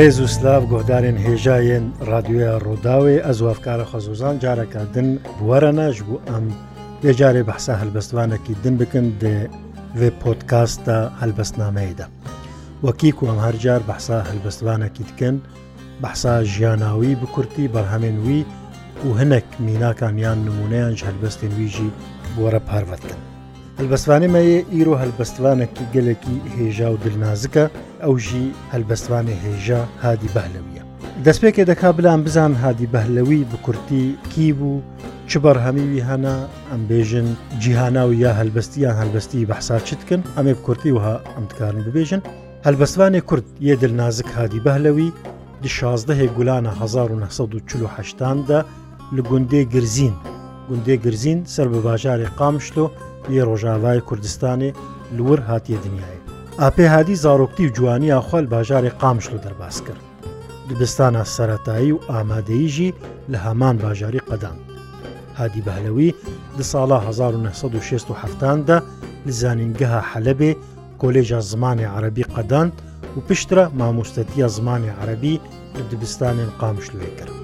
ڕێز و سلااف گۆدارێن هێژایەن رادیوە ڕووداوێ ئەزوافکارە خەزوزان جارەکردن وەرە ناش بوو ئەم بێجارێ بەحسا هەلبەستوانێکی دن بکەن دێ وێ پۆتکاستە هەلبەستنامەیەدا وەکیک و ئەم هەرجار بەحسا هەلبەستوانەکی دکەن بەحسا ژیانناوی بکورتی بەرهەمێن وی و هەنێک میناکانیان نمونەیان هەلبەستێن ویژی بۆرە پاروەتکن هەلبەستوانێمەیە ئیرۆ هەلبەستوانێکی گەلێکی هێژا و دلنازکە ئەو ژی هەلبەستوانی هێژا هادی بەهلەویە دەستپێکێ دەکا بلان بزان هادی بەهلەوی بکورتی کی بوو چ بەرهەمیوی هەنا ئەمبێژن جیهانا و یا هەلبەستیان هەلبەستی بەحسا چتکن ئەمێ کورتی وها ئەمتکارن ببێژن هەلبەستوانێ کورد یە دلنازک هادی بەهلەوی شازدەهێ گولانە 1940 دا لە گوندێ گرزین گوندێ گرزین سەر بە باژاری قامشتۆ ی ڕۆژاوای کوردستانی لور هاتیە دنیای ئاپێ هادی زارۆکتی و جوانی ئاخوال باژاری قامشل دەرباس کرد دبستانە سەتایی و ئامادەیژی لە هەمان باژاری قەدان هادی بەهلەوی لە ساڵە 1970دا لە زانینگەها حەلەبێ کۆلێژە زمانی عربی قەدان و پشترە مامۆستەتیە زمانی عربی لە دبستانێن قامشلوێ کرد.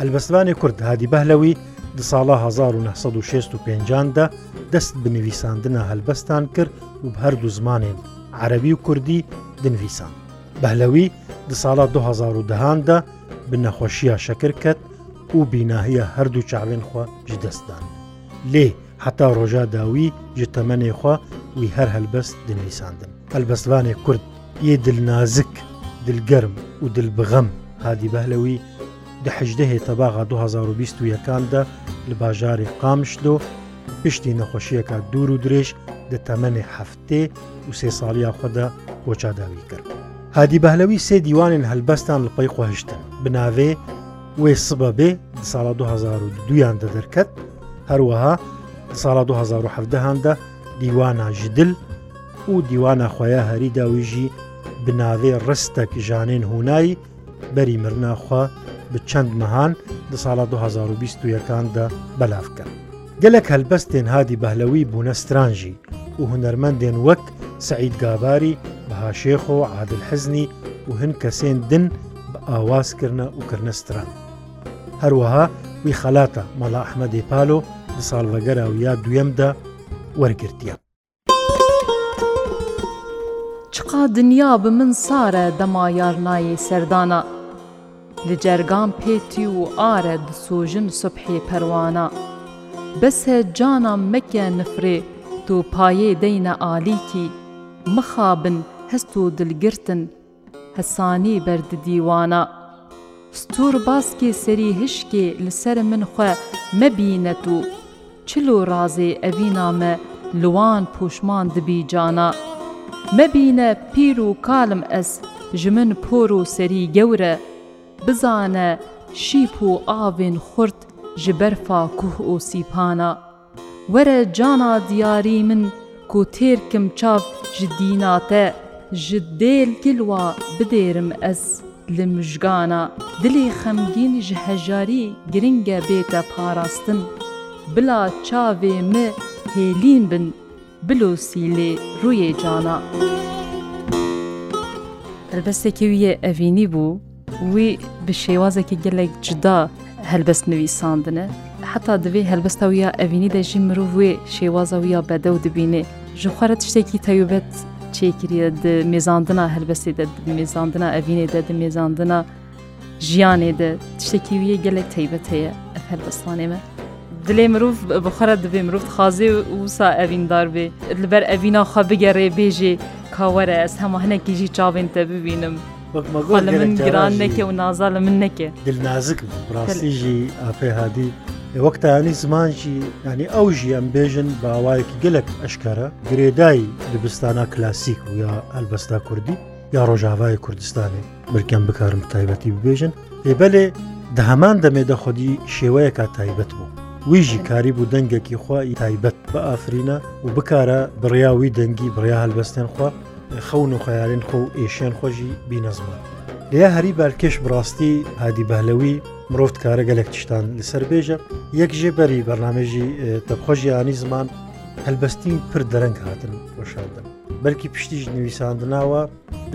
هەلبەستوانی کورد هادی بەهلەوی ساڵە 1950دا دەست بنویساندنە هەلبەستان کرد و هەردوو زمانێن عەربی و کوردی دنویسان بەهلەوی دو ساڵە 2010دا بنەخۆشیە شەکر کرد و بیناهەیە هەردوو چاوێن خوا ji دەستدان لێ حتا ڕۆژا داوی ji تەمەێ خوا وی هەر هەلبەست دنویساندن هەلبەستوانێ کورد یێ دلنازک دلگەرم و دلبغەم هادی بەهلەوی دههێ تەباغا 2020 یەکاندا لە باژاری قامشلۆ پشتی نەخۆشیەکە دوور و درێژ لە تەمەنێ هەفتێ و سێ ساڵیا خۆدا کۆچاداوی کرد. هادی بەهلەوی سێ دیوانین هەلبەستان لپەی خۆهشتن بناوێ وێ سبە بێ ساڵ 2002یان دەدەرکەت هەروەها ساڵ 2017هاندا دیوانە ژدل و دیوانە خۆیە هەری داویژی بناوێ ڕستەك ژانێن هوونایی بەری مرناخوا بە چەند مەهان لە ساڵە 2020یەکاندا بەلافکە. گەلک هەلبەستێن هادی بەهلەوی بوونە سترانژی و هوەرمەندێن وەک سعید گاباری بەهاشێخۆ عادل حەزنی و هەن کەسێن دن بە ئاوازکردە وکردە ستران. هەروەها وی خەلاتە مەڵا ئەحمەدی پالۆ لە ساڵڤگەرا و یا دوێمدا وەرگرتیە. چقا دنیا بە من سارە دەما یارنایی سەردانە. li cergan pêtî û are disojin subhê perwana. Bese cana meke nifrê tu payê deyne alîkî, mixabin hest û dilgirtin, hesanî berdi dîwana. Stûr baskê serî hişkê li ser min xwe mebînet û, çilo razê evîna me li wan pûşman dibî cana. Mebîne pîr û kalim ez ji min por û serî gewre, بزانە شیپ و ئاوێن خورد ji berfa kuh û sîpana Were cana diyarî min ku têrkim çav ji dîna te ji dêl kilwa bidêrim ez li mijgana dilê xemgîn ji hejarî giring e bête parastin Bila çavê me hêlîn bin bilosîlê rûyê cana Elbestekê wî ye evînî bû wî bi şêwazekî gelek cida helbest nivîsandine heta divê helbesta wiya evînî de jî mirov wê şêwaza wiya bedew dibîne ji xwara tiştekî teyubet çêkiriye di mêzandina helbestê de di mêzandina evînê de di mêzandina jiyanê de tiştekî wiye gelek teybet heye ev helbestanê me dilê mirov bixwara divê mirov dixazê wisa evîndar bê li ber evîna xwe bigere bêjê kawere ez hema hinekî jî çavên te bibînim لە من گران نەکێ و نازا لە من نەکێ دل نازکم ڕاستیژی ئافێ هادی وەکتانی زمانجی ینی ئەو ژیان بێژن باوایەکی گەلک ئەشکارە گرێدایی دبستانە کلاسیک و یا ئەلبەستا کوردی یا ڕۆژاوای کوردستانی برکەم بکارم تایبەتی ببێژن ئێبەلێ دەهەمان دەمێدە خودی شێوەیەکە تایبەت بوو ویژی کاری بوو دەنگێکی خوای تایبەت بە ئافرینە و بکارە بڕیاوی دەنگی بڕیا هەلبەستێن خوا خەون و خەیارین خۆ و ئێشیان خۆشی بینەزمە لێ هەری بارکێش بڕاستی هادی بەهلەوی مرۆڤ کارە گەلێک تشتان لەسەر بێژە یەک ژێبەری بەرنمێژی تەبخۆژی ینی زمان هەلبەستین پر دەرەنگ هاتن وەشاردن بەلکی پشتیش نویساندناوە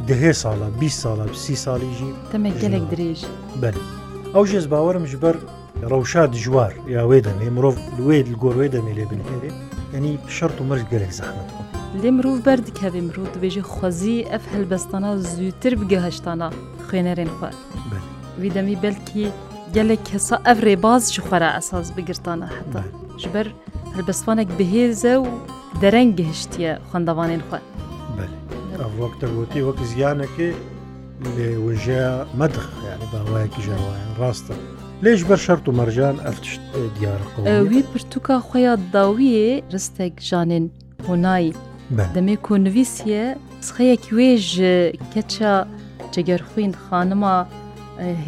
دهێ ساڵە 20 ساڵە سی ساڵیژی تەمە گەلێک درێژ بەر ئەو ژێز باوەرم ژبەر ڕەوشا دژوار یاوێ دەمێ مرۆڤ لێ گۆڕێ دەمێ لێ بنێرێ ینی شەرت و مەرج گەلێک زەحمەت لێ مرۆڤ بەردکەوێ مرۆ دەبێژێ خۆزی ئەف هەلبەستانە زووتر بگەهشتانە خوێنەرێن خوار ویدەمی بەلکی gelek hesa ev rêbaz ji xwara esas bigirtane heta ji ber helbestvanek bihêze û dereng gihiştiye xwendevanên xwe Ev wek te gotî wek ziyanekê lê wjeya medix yani bawayekî jewayan rast e lê ji ber şert û mercan ev tişt diyar Wî pirtûka xweya dawiyê ristek janên honayî دەمێ کۆنویسیە سخەیەکی وێژ کەچە جگەرخوین خانما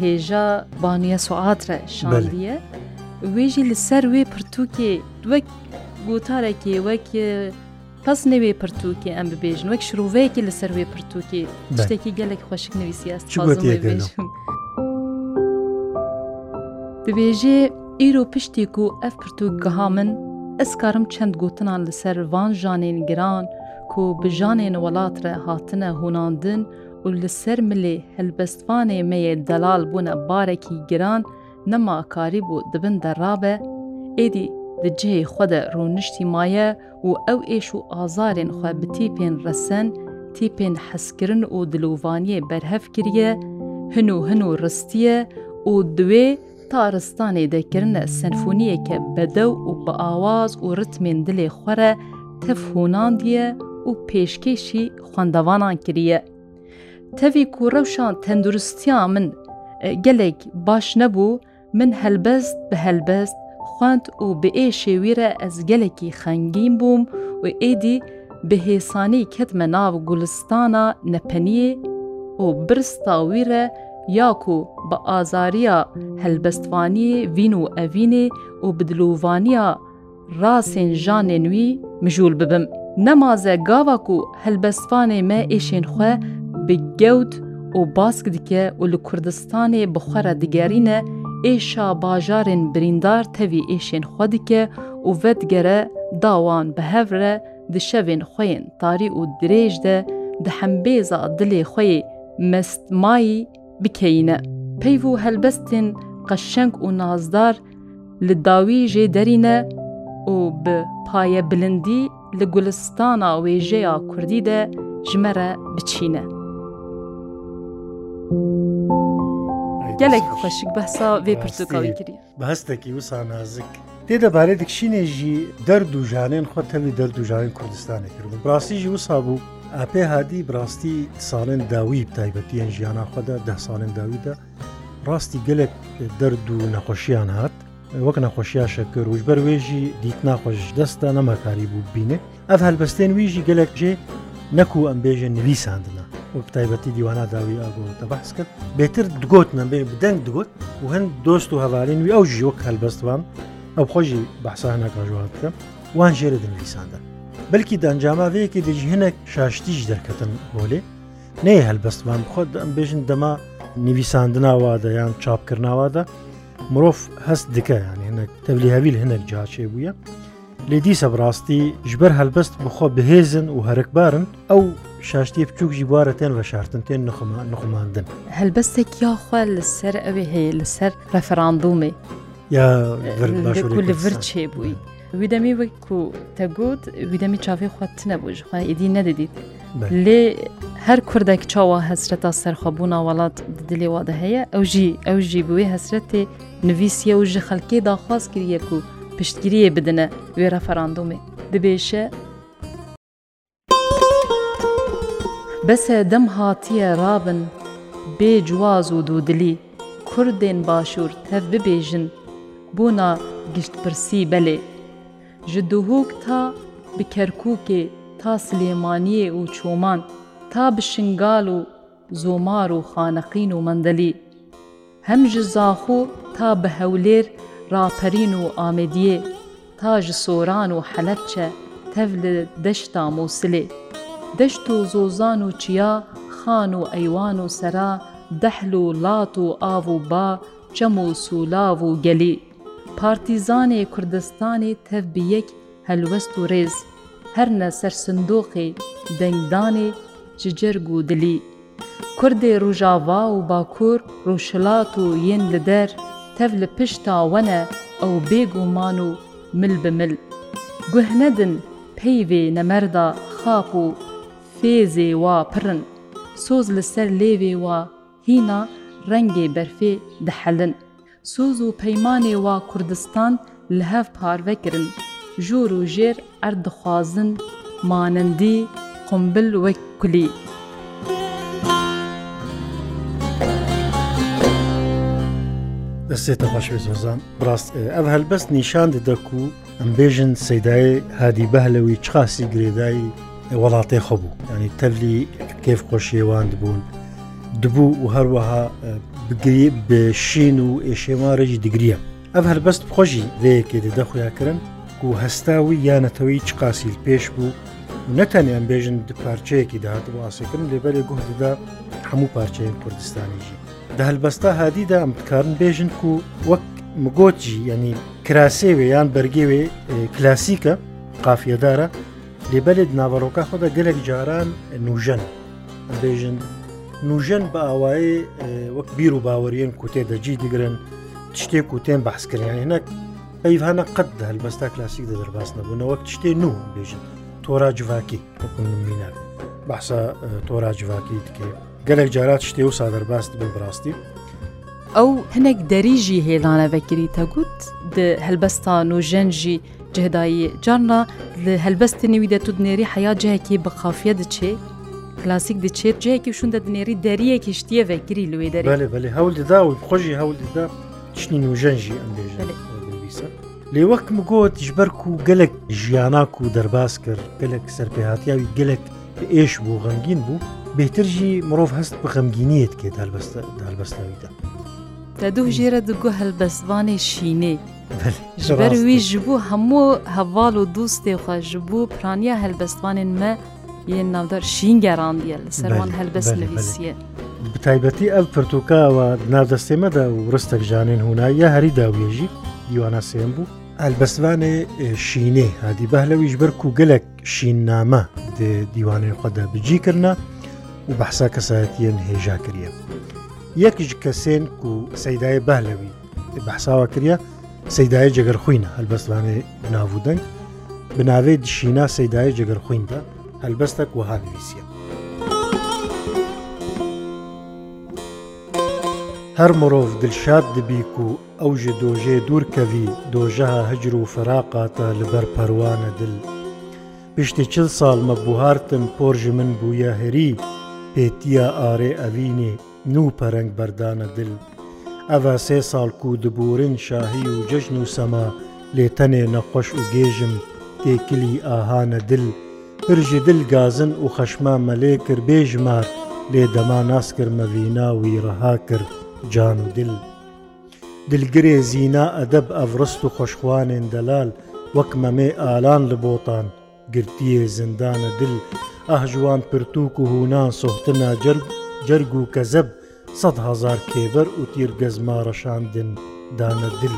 هێژە بانیە سوعاترە شاندیە وێژی لەسەر وێ پرتووکێ وەک گوتارێکی وەک پس نەوێ پرتووکی ئەم ببێژن وەک شروعەیەکی لەسەر وێ پرتووکی شتێکی گەلێک خۆشک نوویسی ئەست دەبێژێ ئیرۆ پشتێک و ئەف پرتوک گەها من ئەسکارم çend gotinan li ser van janên giran ku bi janên welat re hatine hunandin û li ser milê helbestvanê me yê delal bûne barekî giran nema karî bû dibin derrabe, êdî di cihê xwe de rûniştî maye û ew êş û azarên xwe bi tîpên resen, tîpên heskirin û dilovaniyê berhev kiriye, hin û hin û ristiye û diwê تارستانê dekirine senfoniyeke bedew û bi awaz û ritmên dilê xwe re tevhûnandiye û pêşkêşî xwendevanan kiriye. Tevî ku rewşan tenduristiya min gelek baş nebû, min helbest bi helbest xwend û bi ê şêwî re ez gelekî xengîn bûm û êdî bi hêsanî ketme nav gulistana nepeniyê û birsta wî re یاکو بە ئازاریە هەلبەستوانی وین و ئەڤینێ و بدلووانە ڕاستێن ژانێ نوی مژول ببم. نەمازە گاواک و هەلبەستوانێ me êşên xwe bi gewt û bask dike û li Kurdistanê bixwara digerîne êşa bajarên birîndar tevî êşên xwe dike û vedgere dawan bi hev re di şevên xweyên tarî û dirêj de di hembêza dilê xweyê mestmayî بکەینە پەیو و هەلبەستن قەشەنگ و نازدار لە داویژێ دەرینە و بە پایە بلندی لە گولستانە وێژەیە کوردی دە ژمەرە بچینە. gelek xweşik behsa vê pirtûkawî kiriye. Bi hestekî wisa nazik. Tê debarê dikşînê jî derdûjanên xwe tevî derdûjanên Kurdistanê kirbû. Rastî jî wisa bû ئاپێ هادی بڕاستی ساڵێن داوی تایبەتیان ژیانە خۆدا ده ساڵێن داویدا ڕاستی گەلێک دەرد و نەخۆشییان هات وەک نەخۆشیاشە کە ڕوژبەر وێژی دیت ناخۆش دەستا نەمەکاری بوو بینێ ئەف هەلبەستێن ویژی گەلێک جێ نەکو ئەم بێژە نویساندنا وەک تایبەتی دیوانە داوی ئاگۆتە بەحس کرد بێتر دگوت نەبێ بدەنگ دگوت و هەند دۆست و هەوارین وی ئەو ژیوەک هەلبەستوان ئەو خۆشی بەحسا نەکەژوات بکە وان ژێرە دنویساندن بلکی دەنجاماوەیەکی دژی هەنێک شاشتیش دەرکەتن هۆلێ نێ هەلبەستمان بخۆت ئەمبێژن دەما نویساندناوادە یان چاپکردناوادە مرۆڤ هەست دکە یانێنە تەبلی هەویل هەنێک جاچێ بووە لێ دیسە بڕاستی ژبەر هەلبەست بخۆ بهێزن و هەرکبارن ئەو شاشتی بچووکژی بوارەتێن بەشارتن تێن نخماندن هەلبەستێک یاخوا لەسەر ئەوێ هەیە لەسەر ڕەفەراندومی یا ڤر بووی. ویدەمی وەکو تەگوت ویدەمی چاوی خۆت نەبووژ خۆ ئیدی نەدەدیت لێ هەر کوردێک چاوە هەسرەتا سەرخەبوونا وڵات دلێ وا دەهەیە ئەو ژی ئەو ژی بووی هەسرەتێ نوویسیە و ژی خەلکی داخواست کردیەک و پشتگیریە بدنە وێرە فەراندومێ دەبێشە بەسە دەم هاتیە رابن بێ جواز و دوودلی کوردێن باشوور تەف ببێژن بوونا گشتپرسی بەلێ ji duhok ta bi Kerkûkê ta Silêmaniyê û Çoman ta bi şingal û zomar û xaneqîn û mendelî hem ji zaxû ta bi hewlêr raperîn û amediyê ta ji soran û helepçe tev li deşta Mosilê deşt û zozan û çiya xan û eywan û sera dehl û lat û av û ba çem û sûlav û gelî پارتیزانê Kurdistanê tev bi yek helwest û rêz, herne ser sindoqê dengdanê ji cerg û dilî. Kurdê Rojava û Bakur roşilat û yên li der, tev li pişta wene ew bêguman û mil bi mil. Guh nedin peyvê nemerda xap û fêzê wa pirin, soz li ser lêvê wa hîna rengê berfê dihelin. سۆز و پەیمانێ وا کوردستان لە هەف پارڤەکردن ژۆر و ژێر ئەردخوازن مانندی قمبل وەک کولی. دەستێتە باشێزۆزان ڕاست ئەو هەلبەست نیشان دەدەک و ئەمبێژن سەدای هادی بەهلەوەی چخاسی گرێدایی وڵاتی خەبوو ینی تەلی کێف خۆشیێواند بوون دبوو و هەروەها بگری بشین و ئێشێمارەی دگریە ئەف هەربەست خۆشی دەیەکێ دەدە خۆیاکردن و هەستاوی یانەتەوەی چ قاسیل پێش بوو نەتەنیان بێژن پارچەیەکی داهات و ئاسێکردن لێبەرێ گوهدەدا هەموو پارچەیە کوردستانیژی دە هەلبەستا هادیدا ئەمتکارن بێژن و وەک مگۆچی ینی کراسێوێ یان بەرگێوێ کلاسیکە قافیەدارە لێبەرێت ناوەڕۆکە خۆدا گەلێک جاران نوژەن بێژن نوژەن بە ئاوایی وەک بیر و باوەریان کوتێ دەجی دیگرن شتێک و تێن باسکردیان نەک ئەیڤانە قەت دە هەلبەستا کلاسیک دە دەرباس نەبوونە وەک شتێ نو بێژن تۆراجیڤاکی مینا باسە تۆراجیڤاکی دکێ گەلێک جارات شتێ و سادەرباست بن بڕاستی ئەو هەنێک دەریژی هێلانەڤەکری تەگوت هەلبەستان و ژەنژی جهدایی جاننا لە هەلبەستی نوی دەتودنێری حیا جەیەکی بەخافە دەچێ کلاسیک دچێت جەیەکی شوندە دنێری دەریەکی شتیە ڤێگری لێ دەری هەول ددا و خۆشی هەول ددا تشتنی نوژەنژی ئەمێژێت. لێوەکم گوتیش بەرک و گەلک ژیاناک و دەرباز کرد گەلک سەرپێهاتیاوی گەلک ئێش بوو غەمگین بوو بێترژی مرۆڤ هەست بە غەمگینیت کێت دالبەستەویدا تا دوو ژێرە دوگو هەلبەستوانێ شینێ ژبەر وی ژبوو هەموو هەواڵ و دووستێخوا ژبوو پرانیا هەلبەستوانێن مە یە ناودار شین گەڕاندیە لەسەروان هەلبەس نوویسیە. بتایبەتی ئەو پرتوکاوە نادەستێمەدا و ڕستێک ژانین هوونایە هەری داوێژی دیوانە سێم بوو ئەلبەسوانێ شینێ هادی بەهلەویش بەر و گەلک شیننامە دیوانەی خۆدا بجیکردە و بەحسا کەسایەتیەن هێژا کردە. یەکیش کەسێن و سەدای بەهلەوی بەحساوە کردە سەدای جگەر خوینە هەلبەستوانێ ناودەنگ بناوێت شینا سەدای جگەر خویندا هەلبەستە وەها نوویسیە. هەر مرۆڤ دلشاد دبیک و ئەو ژ دۆژێ دوورکەوی دۆژەها هەجر و فراقاتە لەبەر پەروانە دل. پشتی چل ساڵ مەبووهارتم پۆژ من بووە هەری پێتیە ئارێ ئەوینێ نو پەرەنگ بەردانە دل. ئەڤە سێ ساڵ و دبورن شاهی و جەژن و سەما لێتەنێ نەخۆش و گێژم تێکلی ئاهانە دل پرژی دل گازن و خەشما مەلێ کرد بێژمار لێ دەما ناسکرد مەڤینا وی ڕەها کرد جان و دل. دلگرێ زینا ئەدەب ئەڤڕست و خۆشخوانێن دەلال وەک مەمێ ئالان لە بۆتان گرتیە زندانە دل ئەهژوان پرتوک و هوونان سوختنا جەرگ و کەزەب سەد هزار کێبەر و تیر گەزمارەشاندن دانە دل.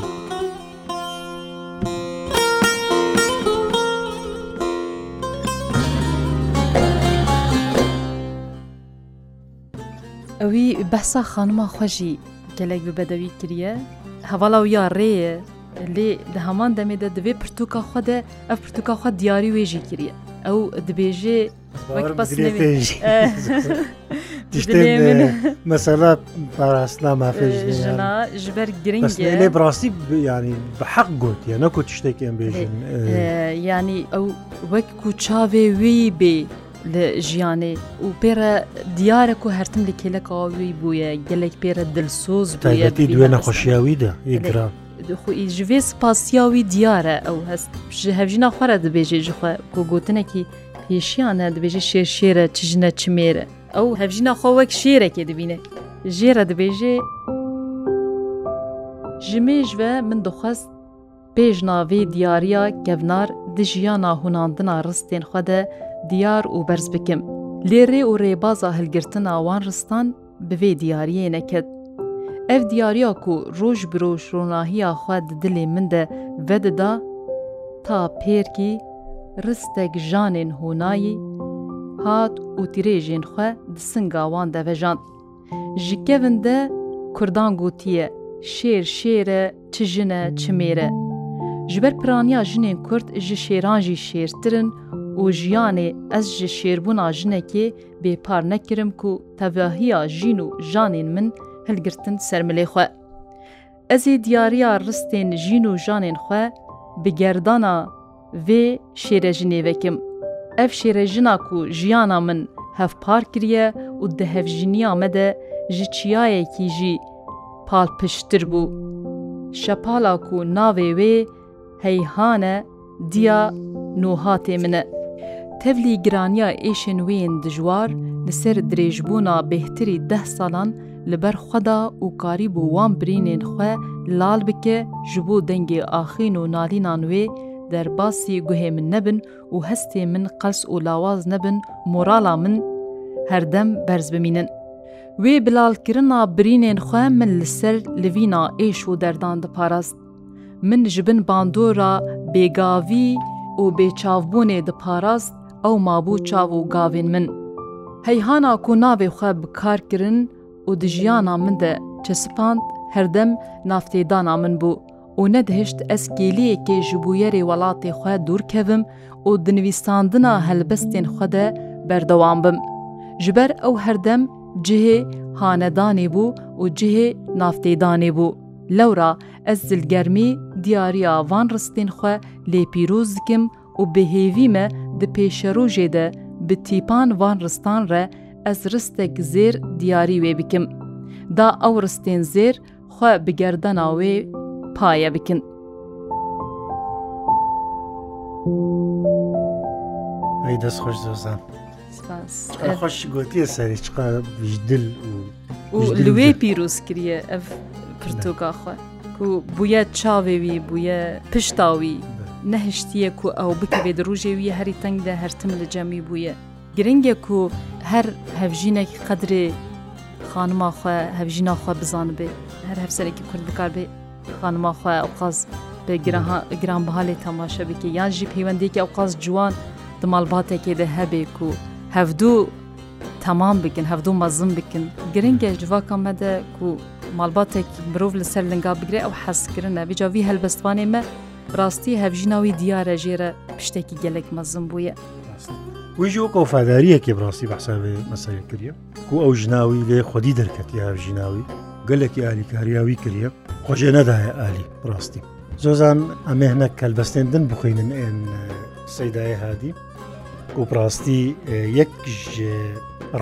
ئەوی بەسا خانمە خۆشی گەلێک ببەدەوی کریە هەواڵا و یا ڕێە لێ لە هەمان دەمێدە دەبێ پرتوکە خودە ئەف پرتوکەخوا دیاری وێژی کریە ئەو دەبێژێ مەسەلا پاراستنا مافێژنا ژبەر گرنگ لێ بڕاستی ینی بە حەق گوت یە نەکو تشتێکی ئەم بێژین ینی ئەو وەک و چاوێ وی بێ لە ژیانێ و پێرە دیارە و هەرتم لە کێلەکەوی بووە گەلێک پێرە دلسۆز تایەتی دوێ نەخۆشییاویدا یگرا. خۆی ژێ سپاسیاوی دیارە ئەو هەست هەژینا خۆرە دەبێژێ ژخوا گۆگوتنێکی پێشیانە دەبێژێ شێر شێرە چژنە چمێرە ئەو هەژینا خۆ وەک شێرەکێ دەبینێ ژێرە دەبێژێ ژمێژە من دەخواست pêj navê diyariya kevnar di jiyana hunandina ristên xwe de diyar û berz bikim. Lêrê û rêbaza hilgirtina wan ristan bi vê diyariyê neket. Ev diyariya ku roj bi roj ronahiya xwe di dilê min de vedida ta pêrkî ristek janên hunayî hat û tirêjên xwe di singa wan de vejand. Ji kevin de Kurdan gotiye şêr şêre çi jine çimêre. ji ber piraniya jinên Kurd ji şêran jî şêrtirin û jiyanê ez ji şêrbûna jinekê bêpar nekirim ku tevahiya jîn û janên min hilgirtin sermilê xwe. Ez ê diyariya ristên jîn û janên xwe bi gerdana vê şêrejinê vekim. Ev şêrejina ku jiyana min hevpar kiriye û di hevjiniya me de ji çiyayekî jî palpiştir bû. Şepala ku navê wê peyhane diya nohatê min e. Tevlî giraniya êşên wêyên dijwar li ser dirêjbûna bêhtirî deh salan li ber xweda û karî bû wan birînên xwe lal bike ji bo dengê axîn û nalînan wê derbasî guhê min nebin û hestê min qels û lawaz nebin morala min herdem berz bimînin. Wê bilalkirina birînên xwe min li ser livîna êş û derdan diparast. min ji bin bandora bêgavî û bêçavbûnê diparast ew mabû çav û gavên min. Heyhana ku navê xwe bi kar kirin û di jiyana min de çespand herdem naftêdana min bû. û nedihişt ez gêliyekê ji bo yerê welatê xwe dûr kevim û dinivîsandina helbestên xwe de berdewam bim. Ji ber ew herdem cihê hanedanê bû û cihê naftêdanê bû. Lewra ez zilgermî دیارییا van ristên xwe lê pîroz dikim û bihêvî me di pêşerojê de bi tîpan van ristan re ez ristek zêr diyarî wê bikim. Da ew ristên zêr xwe bi gerdana wê paye bikin. ئەی دەست خۆش دۆزان خۆش گوتیە سەری چقا دل و لێ پیرۆز کریە ئەف پرتۆکاخوا. و بویە چاوێوی بویە پشتاوی نەهشتیەک و ئەو بکەوێت ڕژێوی هەری تەنگدا هەرتم لە جەمی بووە گرنگێک و هەر هەڤژینێک قەدرێ خانماخوا هەڤژیناخوا بزان بێ هەر هەفسەرێکی کورد بکار بێ خانماخوا ئەوقاز بە گرانبها لێ تەماشە بکە یان ژی پەیوەندێکی ئەوقاز جوان دمالباتێکێ دە هەبێک و هەفتوو تەمان بکن هەفتوو مەزم بکن گرنگێک جوواکە مەدە و مالباتێکی مرۆڤ لەسەر لنگا بگرێ ئەو حەسکردن ئەبیجاوی هەلبەستوانێ مە ڕاستی هەڤژیناوی دیارە ژێرە پشتێکی گەلێک مەزم بووە. ویژی وەک ئۆفاداریەکی بڕاستی بەحساوێ مەسەر کردە کو ئەو ژناوی لێ خودی دەرکەتی هەڤژیناوی گەلێکی ئالیکاریاوی کردە خۆشێ نەدایە ئالی ڕاستی. زۆزان ئەمێهنە کەلبەستێندن بخوێنن ئێن سەدایە هادی و پڕاستی یەک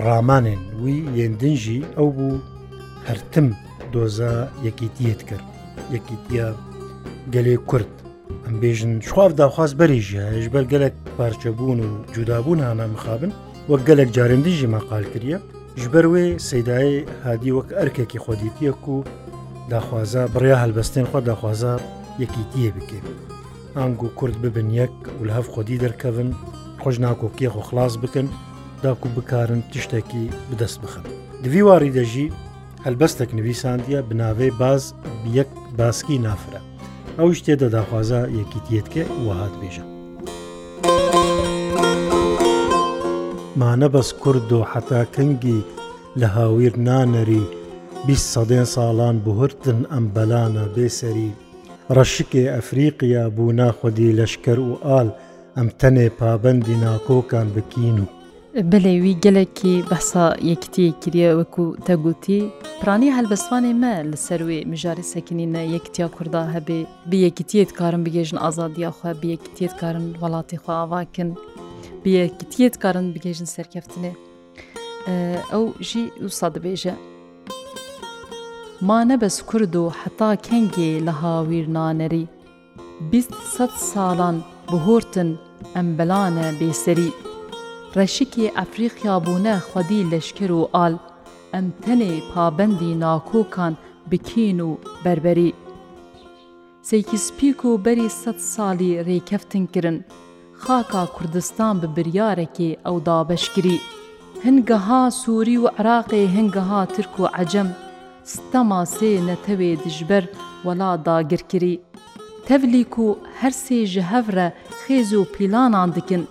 ڕامانێن وی یێندنژی ئەو بوو هەرتم دۆزە یەکیتیەت کرد یەکیتیە گەلێ کورد ئەمبێژن شواف داخواست بەریژە هێش بەر گەلک پارچەبوون و جودابوون هانامخابن وەک گەلک جارندیژی مەقال کردە ژبەر وێ سەدای هادی وەک ئەرکێکی خۆدیتیەک و داخوازە بڕیا هەلبەستێن خۆ داخوازە یەکیتیە بکەین ئانگ و کورد ببن یەک و لە هەف خۆدی دەرکەون خۆش ناکۆکیە خۆ خلاص بکەن داکو بکارن تشتێکی بدەست بخن دوی واری دەژی هەلبەستێک نوویساندیە بناوێ باز یەک باسکی نافرە ئەوش تێدا داخوازە یەکیتیەتکێ وهات بێژە مانە بەس کورد و حتا کنگی لە هاویر نانەری بی سەدێن ساڵان بهرتن ئەم بەلانە بێسەری ڕەشکێ ئەفریقیا بوو ناخودی لەشکەر و ئال ئەم تەنێ پابندی ناکۆکان بکین و بلێ وی گەلێکی بەسا یەکتیە کریە وەکو تەگوتی پرانی هەلبەستوانێ مە لەسەر وێ مژاری سەکنینە یەکتیا کووردا هەبێ بیەکتیت کارم بگێژن ئازادیاخوا بیەکتیت کارن وڵاتی خواواکن بیەکتیت کارن بگێژن سەرکەفتنێ ئەو ژی وسا دەبێژە ما نەبەس کورد و حتا کەنگێ لە هاویر نانەری بیست سەد ساڵان بهۆرتن ئەمبلانە بێسەری ڕەشکی ئەفریقیابوونە خودی لەشکر و ئال، ئەم تەنێ پابندی ناکۆکان بکین و بربەری. سەیکیسپیک و بەری سەد ساڵی ڕێکەفتن کرن، خاکا کوردستان بە بریارێکی ئەو دابشگری. هەنگەها سووری و عراقی هەنگەها ترک و عەجەم، ستەما سێ نەتەوێ دژبەر وەلا داگیرکری. تەولیک و هەرسێ ji hevre xêz û pîlanan dikin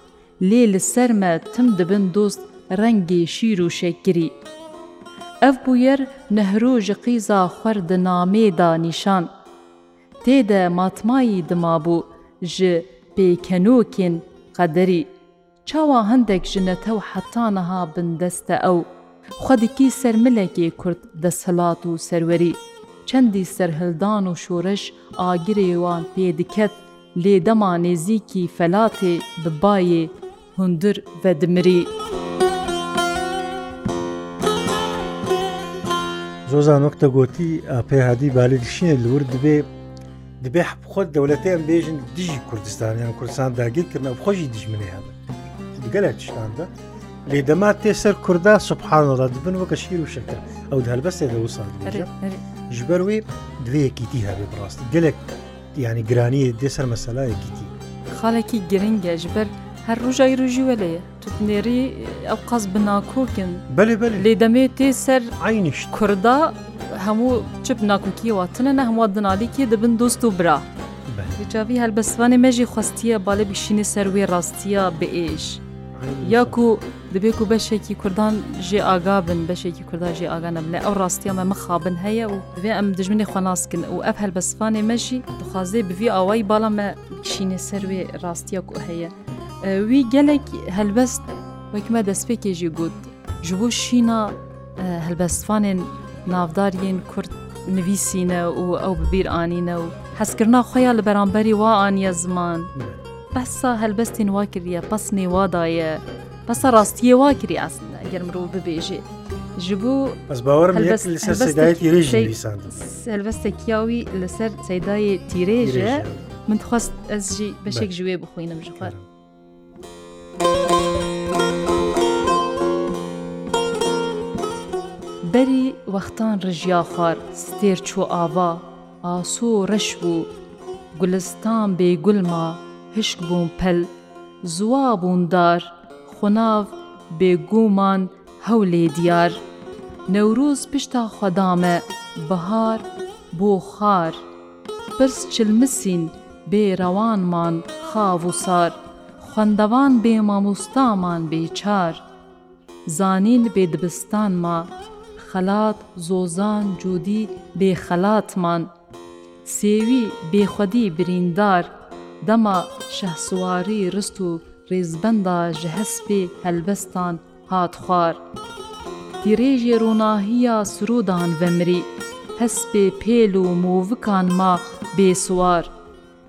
لێ لە سەرمە تم دەبن دۆست ڕەنگی شیر و شەکری. ئەف بویەر نەهرۆژە قیزا خوەردە نامێدا نیشان. تێدە ماتمایی دمابوو ji pêkenokên qederî. Çawa hindek ji netew heta niha bin deste ew, Xwedikî sermilekê Kurd deshilat û serwerî. Çendî serhildan û şoreş agirê wan pê diket lê dema nêzîkî felatê bi bayê hundir ve dimirî. زۆزان وەکتە گوتی ئاپی هادی بالی دشینە لور دبێ دبێ حبخۆت دەولەتیان بێژن دیژی کوردستانیان کوردستان داگیرکردن خۆشی دژمنیان گەلە تشتاندا لێدەما تێسەر کووردا سوبحانەڵات بن وەکە شیر و شەکە ئەو هەلبەستێ دە وسان ji ber wê divêyekîtî hevê birast gelek yanî giraniyê dê ser meseleyekîtî. Xalekî giring e ji ber هەر ڕژای ڕژی وەلەیە تنێری ئەو قەس بناکۆکن لێ دەمێت تێ سەر عینش کووردا هەموو چپ ناکوکیەوەتنە نە هەموو دنالیکی دەبن دۆست و برا هیچاوی هەلبەسوانێ مەژی خستیە باە بشینە سەروێ ڕاستیە بئێش یاک و دەبێت و بەشێکی کوردان ژێ ئاگا بن بەشێکی کورددا ژێ ئاگانە بنێ ئەو ڕاستیە مە مەخابن هەیە و بێ ئەم دژمنی خۆناسکن و ئەف هەلبەسوانێ مەژی دخوازێ بوی ئاوای باڵە مە کشینە سەروێ ڕاستیە و هەیە وی gelek helbest wek me destpêkê jî got ji bo şîna e, helbestvanên navdariyên Kurd nivîsîne û ew bibîr anîne û hezkirina xya li beramberî wa aniye ziman. Behsa helbestên wa kiriye pas nêwa daye Pesa rastiyê wa kirî aslinde ger mirov bibêjê. ji bo helvestekiya wî li ser seydayê tîrêje min dixwast ez jî beşek ji wê bixwînim ji xwar. بەری وەختان ڕژیا خوار ستێر چوو ئاوا ئاسۆ ڕەش بوو گولستان بێگولما هشک بوون پەل زوا بووندار خوناو بێگومان هەولێ دیار نەورۆز پشتا خوددامە بەهار بۆ خار پرس چلمسین بێ ڕەوانمان خاو و سار خوندەوان بێ مامۆستامان بێچار زانیل بێ دبستانما خەلات زۆزان جودی بێخەلاتمان سێوی بێخودی بریندار دەما شەسوواری ڕست و ڕێزبەندا ji هەسپێ هەلبەستان هات خوار تیرێژێ ڕۆناهیە سرودان vemری هەسپێ پێل و مۆڤکان ما بێسووار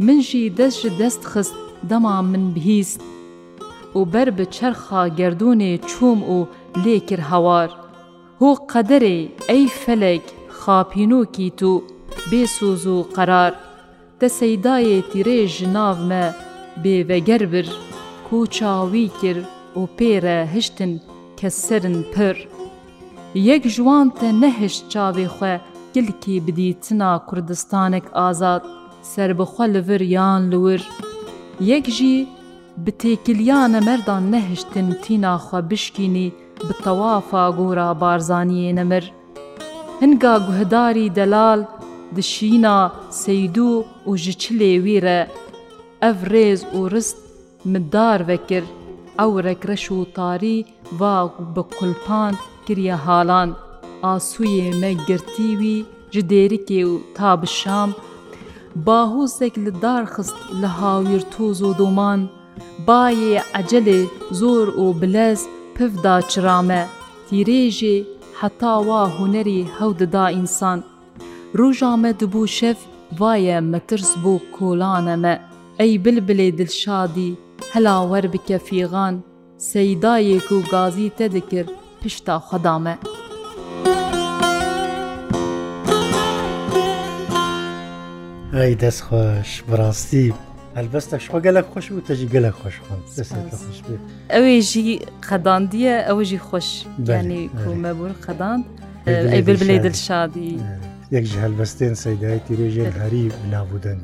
منژی دەست ji دەست خست دەما من بهیست و بەر بە چرخا گردونێ چووم و لێکر هەوار هۆ قەدرێ ئەی فەلەک خاپینۆکی تو بێسۆز و قەرار دە سەیدایەتی ڕێژ ناومە بێڤەگەر بر کۆچاوی کرد و پێرە هشتن کە سرن پر یەک ژوانتە نەهشت چاوێ خوێ گلکی بدی چنا کوردستانێک ئازاد سربەخوا لەڤر یان لور یەک ژی bi têkiliya nemerdan nehiştin tîna xwe bişkînî bi tewafa gora barzaniyê nemir. Hinga guhdarî delal di şîna seydû û ji çilê wî re, ev rêz û rist middar vekir, ew rekreş û tarî va bi kulpan kiriye halan, Asûyê me girtî wî ji dêrikê û ta bi şam باهۆزێک لە دارخست لە هاویر تۆز و دۆمان، بایێ ئەجلێ زۆر و بلەز پفدا چرامە، تیرێژێ هەتاوا هوەری هەوددا ئینسان. ڕۆژامە دبوو شەف وایە مەترس بۆ کۆلانەمە، ئەی بلبلێ دلشادی هەلاوەەر بکە فیغان، سەیدایەک و گازی تەدەکرد پشتا خەدامە. ئەی دەستخۆش بڕاستی هەلبەستە شخوا گەلک خۆش و تەژی گەلک خۆش خۆش ئەوێژی خەدانیە ئەوژی خۆش بەنی کومەبوو خەدان ئەی بلبلێ دڵشادی یەک ژ هەلبەستێن سەدایەتی ڕێژێن هەری نابودەن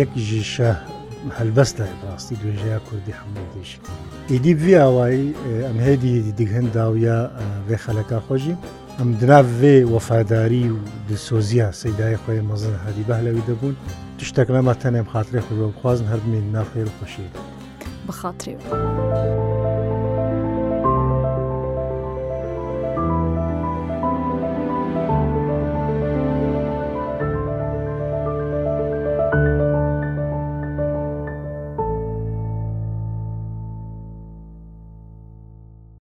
یەک ژی شە هەلبەستە ڕاستی درێژەیە کوردی هەموودیش ئیدی بوی ئاوایی ئەم هێدی دیگەن داویە وێ خەلەکە خۆشی ئەم دراێ وەفاداری و دسۆزیە سەدای خۆی مەزن هەری بەلەوی دەبوون تشتێک لەمە تەنێم خاترێ خۆ خوازن هەرمین نافێر خۆشی بخاترێ.